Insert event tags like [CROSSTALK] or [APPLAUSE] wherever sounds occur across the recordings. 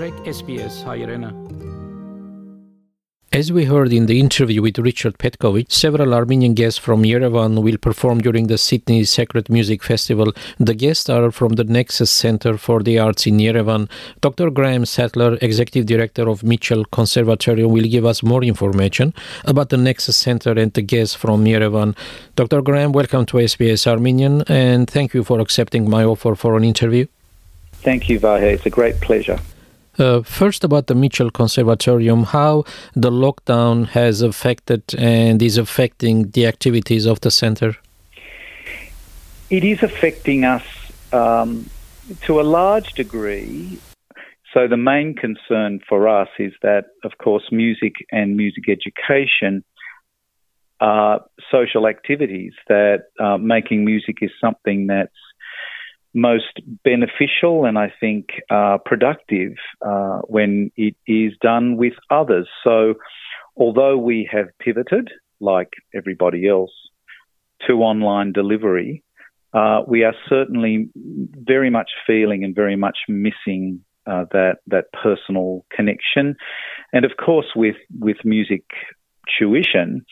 Trek SBS Hayrena. As we heard in the interview with Richard Petkovic, several Armenian guests from Yerevan will perform during the Sydney Sacred Music Festival. The guests are from the Nexus Center for the Arts in Yerevan. Dr. Graham Sattler, Executive Director of Mitchell Conservatorium, will give us more information about the Nexus Center and the guests from Yerevan. Dr. Graham, welcome to SBS Armenian and thank you for accepting my offer for an interview. Thank you, Vahe. It's a great pleasure. Uh, first, about the Mitchell Conservatorium, how the lockdown has affected and is affecting the activities of the center. It is affecting us um, to a large degree. So, the main concern for us is that, of course, music and music education are social activities, that uh, making music is something that's most beneficial and I think uh, productive uh, when it is done with others. So, although we have pivoted, like everybody else, to online delivery, uh, we are certainly very much feeling and very much missing uh, that that personal connection, and of course, with with music tuition,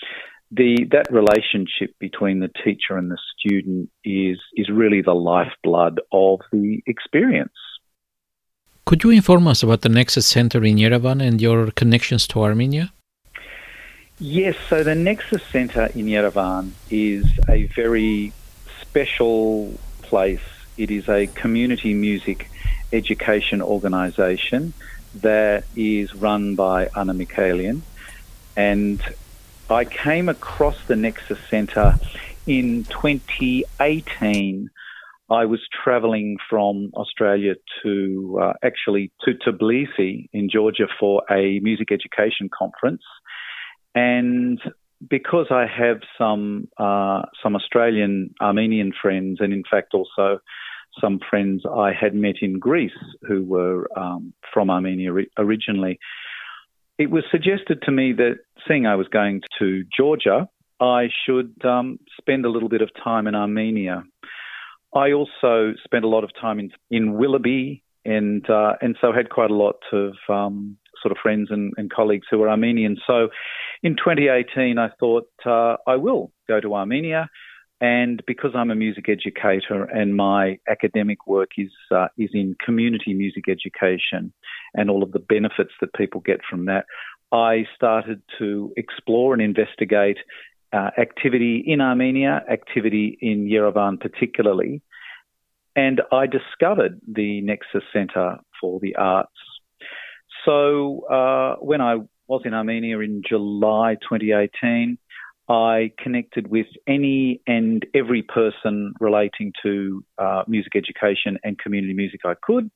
the that relationship between the teacher and the student is is really the lifeblood of the experience. Could you inform us about the Nexus Center in Yerevan and your connections to Armenia? Yes, so the Nexus Center in Yerevan is a very special place. It is a community music education organisation that is run by Anna Mikhailian and I came across the Nexus Centre in 2018. I was travelling from Australia to uh, actually to Tbilisi in Georgia for a music education conference, and because I have some uh, some Australian Armenian friends, and in fact also some friends I had met in Greece who were um, from Armenia originally, it was suggested to me that seeing I was going to Georgia, I should um, spend a little bit of time in Armenia. I also spent a lot of time in, in Willoughby and uh, and so had quite a lot of um, sort of friends and, and, colleagues who were Armenian. So in 2018, I thought uh, I will go to Armenia and because I'm a music educator and my academic work is uh, is in community music education and all of the benefits that people get from that, I started to explore and investigate uh, activity in Armenia, activity in Yerevan particularly, and I discovered the Nexus Center for the Arts. So uh, when I was in Armenia in July 2018. I connected with any and every person relating to uh, music education and community music I could.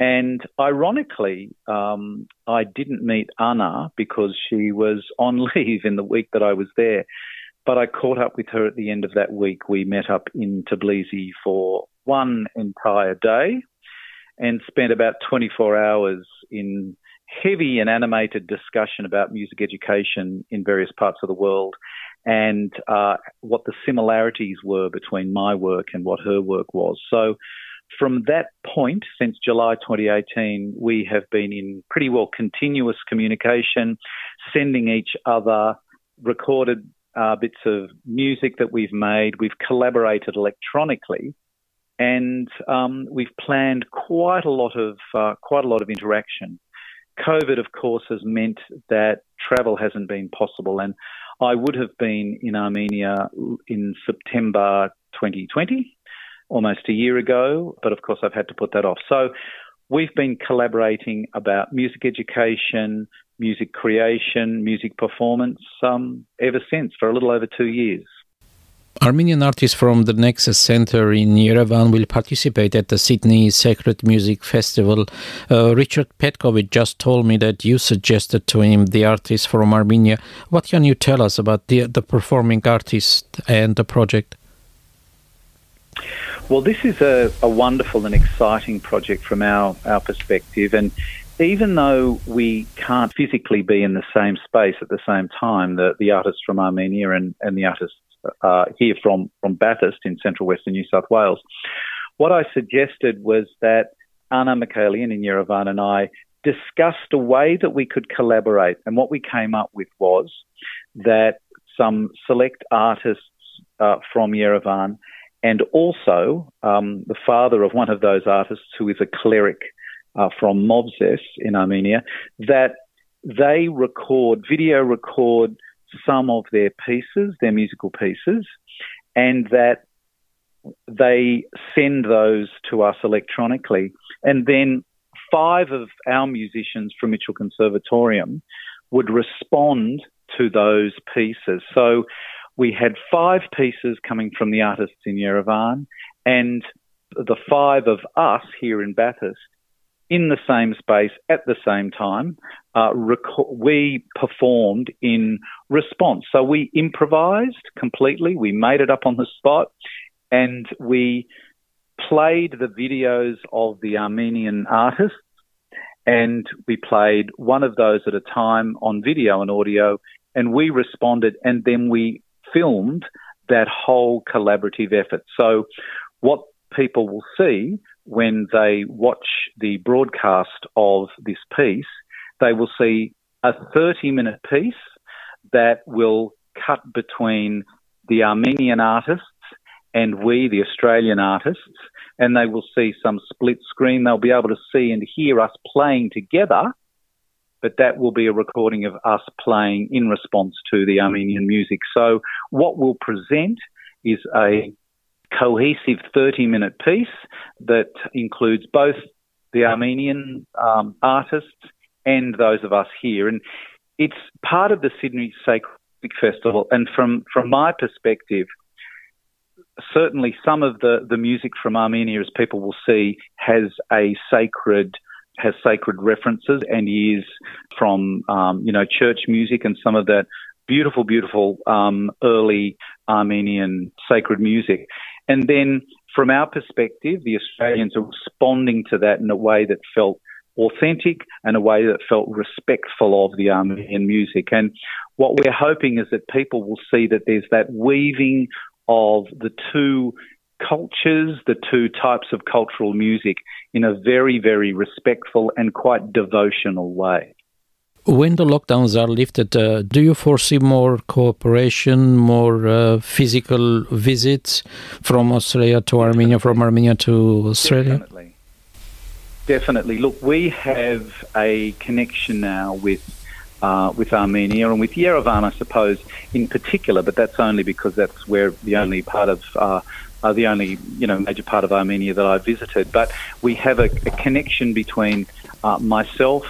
And ironically, um, I didn't meet Anna because she was on [LAUGHS] leave in the week that I was there. But I caught up with her at the end of that week. We met up in Tbilisi for one entire day and spent about 24 hours in heavy and animated discussion about music education in various parts of the world and uh, what the similarities were between my work and what her work was. So, from that point, since July 2018, we have been in pretty well continuous communication, sending each other recorded uh, bits of music that we've made. We've collaborated electronically, and um, we've planned quite a lot of uh, quite a lot of interaction. COVID, of course, has meant that travel hasn't been possible. And I would have been in Armenia in September 2020, almost a year ago, but of course I've had to put that off. So we've been collaborating about music education, music creation, music performance um, ever since for a little over two years. Armenian artists from the Nexus Center in Yerevan will participate at the Sydney Sacred Music Festival. Uh, Richard Petkovic just told me that you suggested to him the artists from Armenia. What can you tell us about the, the performing artist and the project? Well, this is a, a wonderful and exciting project from our, our perspective. And even though we can't physically be in the same space at the same time, the, the artists from Armenia and, and the artists uh, here from, from Bathurst in central western New South Wales. What I suggested was that Anna Mikhailian in Yerevan and I discussed a way that we could collaborate. And what we came up with was that some select artists uh, from Yerevan and also um, the father of one of those artists who is a cleric uh, from Movses in Armenia, that they record, video record some of their pieces, their musical pieces, and that they send those to us electronically. And then five of our musicians from Mitchell Conservatorium would respond to those pieces. So we had five pieces coming from the artists in Yerevan and the five of us here in Bathurst in the same space at the same time. Uh, rec- we performed in response. So we improvised completely. We made it up on the spot and we played the videos of the Armenian artists and we played one of those at a time on video and audio and we responded and then we filmed that whole collaborative effort. So what people will see when they watch the broadcast of this piece, they will see a 30 minute piece that will cut between the Armenian artists and we, the Australian artists, and they will see some split screen. They'll be able to see and hear us playing together, but that will be a recording of us playing in response to the Armenian music. So what we'll present is a cohesive 30 minute piece that includes both the Armenian um, artists and those of us here. And it's part of the Sydney Sacred Music Festival. And from, from my perspective, certainly some of the, the music from Armenia, as people will see, has a sacred has sacred references and is from um, you know church music and some of that beautiful, beautiful um, early Armenian sacred music. And then from our perspective, the Australians are responding to that in a way that felt authentic and a way that felt respectful of the Armenian music. And what we're hoping is that people will see that there's that weaving of the two cultures, the two types of cultural music in a very, very respectful and quite devotional way. When the lockdowns are lifted, uh, do you foresee more cooperation, more uh, physical visits from Australia to Armenia, from Armenia to Australia? Definitely. Definitely. Look, we have a connection now with uh, with Armenia and with Yerevan, I suppose, in particular, but that's only because that's where the only part of uh, uh, the only you know major part of Armenia that I visited. But we have a, a connection between uh, myself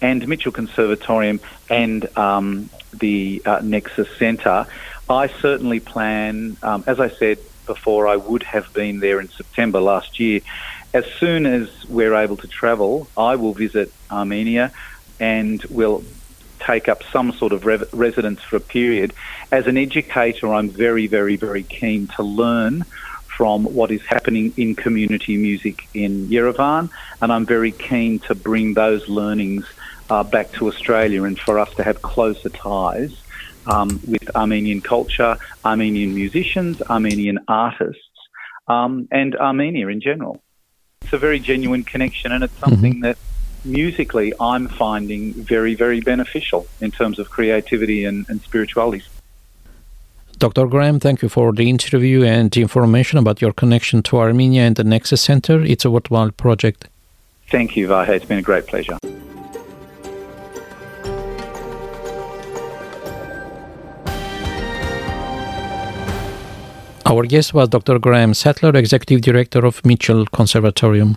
and Mitchell Conservatorium and um, the uh, Nexus Centre. I certainly plan, um, as I said before, I would have been there in September last year. As soon as we're able to travel, I will visit Armenia and will take up some sort of re- residence for a period. As an educator, I'm very, very, very keen to learn from what is happening in community music in Yerevan, and I'm very keen to bring those learnings uh, back to Australia and for us to have closer ties um, with Armenian culture, Armenian musicians, Armenian artists, um, and Armenia in general. It's a very genuine connection, and it's something mm-hmm. that musically I'm finding very, very beneficial in terms of creativity and, and spirituality. Dr. Graham, thank you for the interview and the information about your connection to Armenia and the Nexus Center. It's a worthwhile project. Thank you, Vahe. It's been a great pleasure. Our guest was Dr. Graham Sattler, Executive Director of Mitchell Conservatorium.